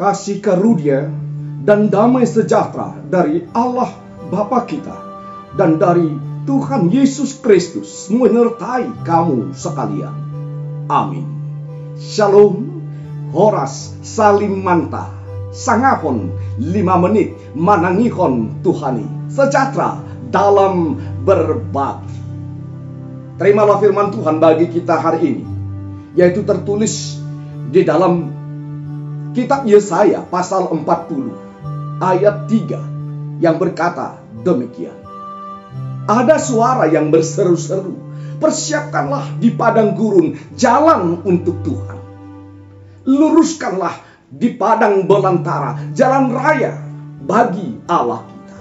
kasih karunia dan damai sejahtera dari Allah Bapa kita dan dari Tuhan Yesus Kristus menyertai kamu sekalian. Amin. Shalom. Horas salim manta. Sangapon lima menit manangihon Tuhani. Sejahtera dalam berbagi. Terimalah firman Tuhan bagi kita hari ini. Yaitu tertulis di dalam kitab Yesaya pasal 40 ayat 3 yang berkata demikian. Ada suara yang berseru-seru, persiapkanlah di padang gurun jalan untuk Tuhan. Luruskanlah di padang belantara jalan raya bagi Allah kita.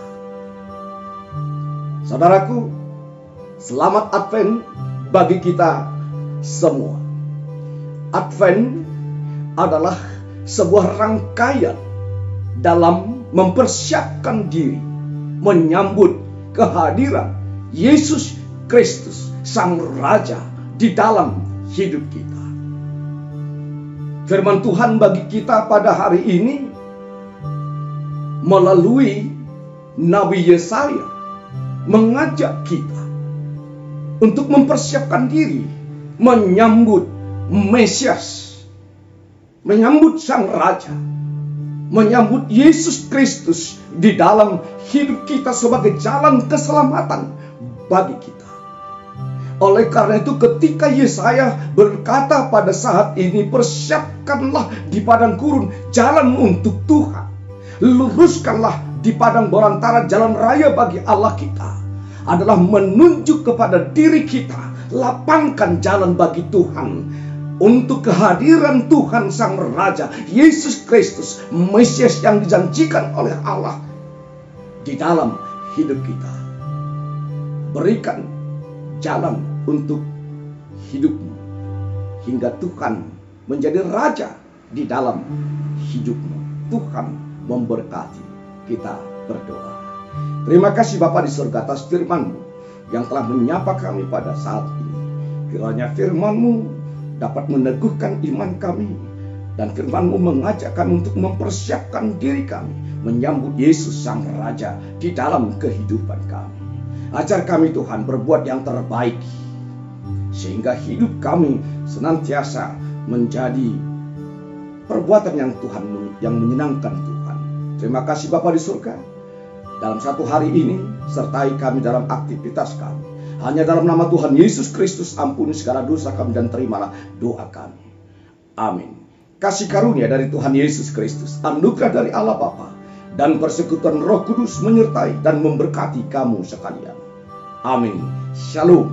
Saudaraku, selamat Advent bagi kita semua. Advent adalah sebuah rangkaian dalam mempersiapkan diri menyambut kehadiran Yesus Kristus, Sang Raja di dalam hidup kita. Firman Tuhan bagi kita pada hari ini melalui Nabi Yesaya mengajak kita untuk mempersiapkan diri menyambut Mesias, menyambut Sang Raja, menyambut Yesus Kristus di dalam hidup kita sebagai jalan keselamatan bagi kita. Oleh karena itu ketika Yesaya berkata pada saat ini persiapkanlah di padang gurun jalan untuk Tuhan. Luruskanlah di padang belantara jalan raya bagi Allah kita. Adalah menunjuk kepada diri kita. Lapangkan jalan bagi Tuhan. Untuk kehadiran Tuhan Sang Raja Yesus Kristus Mesias yang dijanjikan oleh Allah di dalam hidup kita. Berikan jalan untuk hidupmu hingga Tuhan menjadi raja di dalam hidupmu. Tuhan memberkati kita berdoa. Terima kasih Bapak di surga atas firman-Mu yang telah menyapa kami pada saat ini. Kiranya firman-Mu dapat meneguhkan iman kami dan firman-Mu mengajak kami untuk mempersiapkan diri kami menyambut Yesus Sang Raja di dalam kehidupan kami. Ajar kami Tuhan berbuat yang terbaik sehingga hidup kami senantiasa menjadi perbuatan yang Tuhan yang menyenangkan Tuhan. Terima kasih Bapa di surga. Dalam satu hari ini sertai kami dalam aktivitas kami. Hanya dalam nama Tuhan Yesus Kristus ampuni segala dosa kami dan terimalah doa kami. Amin. Kasih karunia dari Tuhan Yesus Kristus, anugerah dari Allah Bapa, dan persekutuan Roh Kudus menyertai dan memberkati kamu sekalian. Amin. Shalom.